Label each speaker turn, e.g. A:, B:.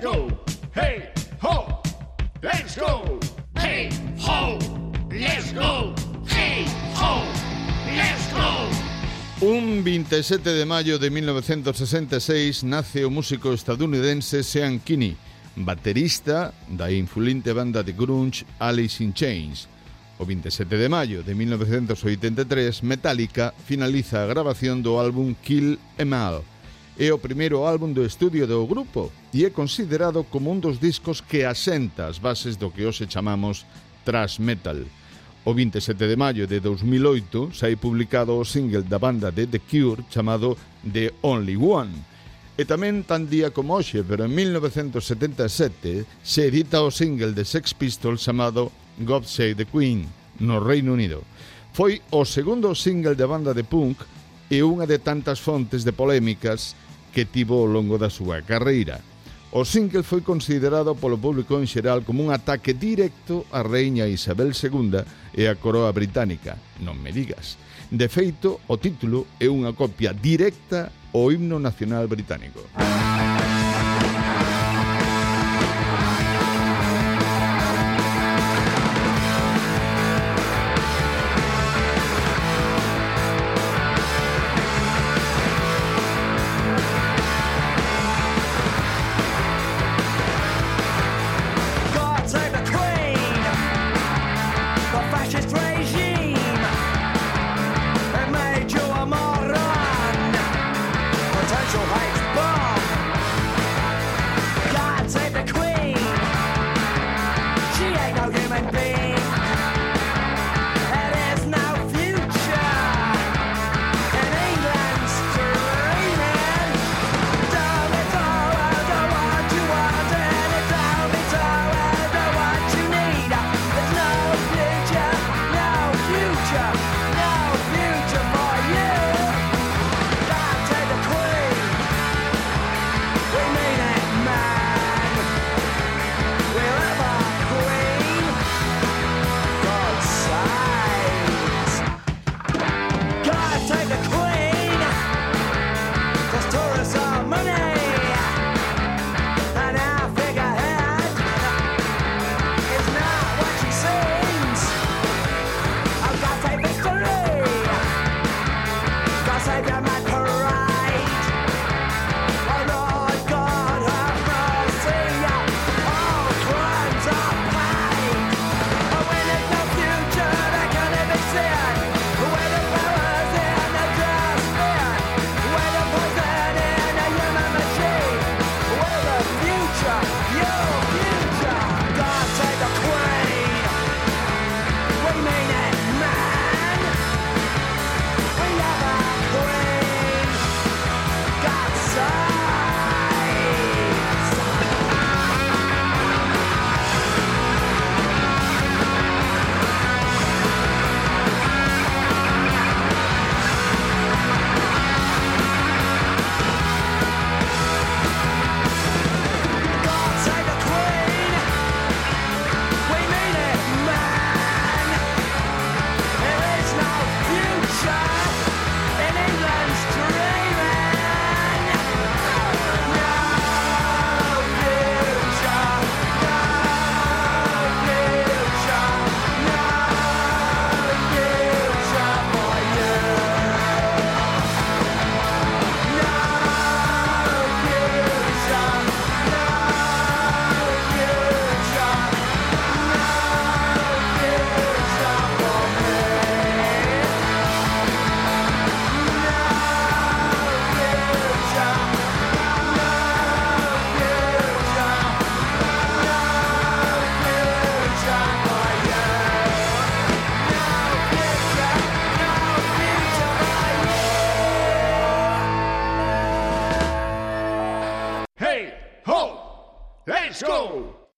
A: Let's go. Hey, ho. Let's go. Hey, ho. Let's go. Hey, ho. Let's go.
B: Un 27 de maio de 1966 nace o músico estadounidense Sean Kinney, baterista da influente banda de grunge Alice in Chains. O 27 de maio de 1983, Metallica finaliza a grabación do álbum Kill Em All, É o primeiro álbum do estudio do grupo e é considerado como un dos discos que asenta as bases do que hoxe chamamos thrash metal. O 27 de maio de 2008 sai publicado o single da banda de The Cure chamado The Only One, E tamén tan día como hoxe, pero en 1977, se edita o single de Sex Pistols chamado God Save the Queen, no Reino Unido. Foi o segundo single da banda de punk e unha de tantas fontes de polémicas que tivo ao longo da súa carreira. O single foi considerado polo público en xeral como un ataque directo á reiña Isabel II e á coroa británica, non me digas. De feito, o título é unha copia directa ao himno nacional británico.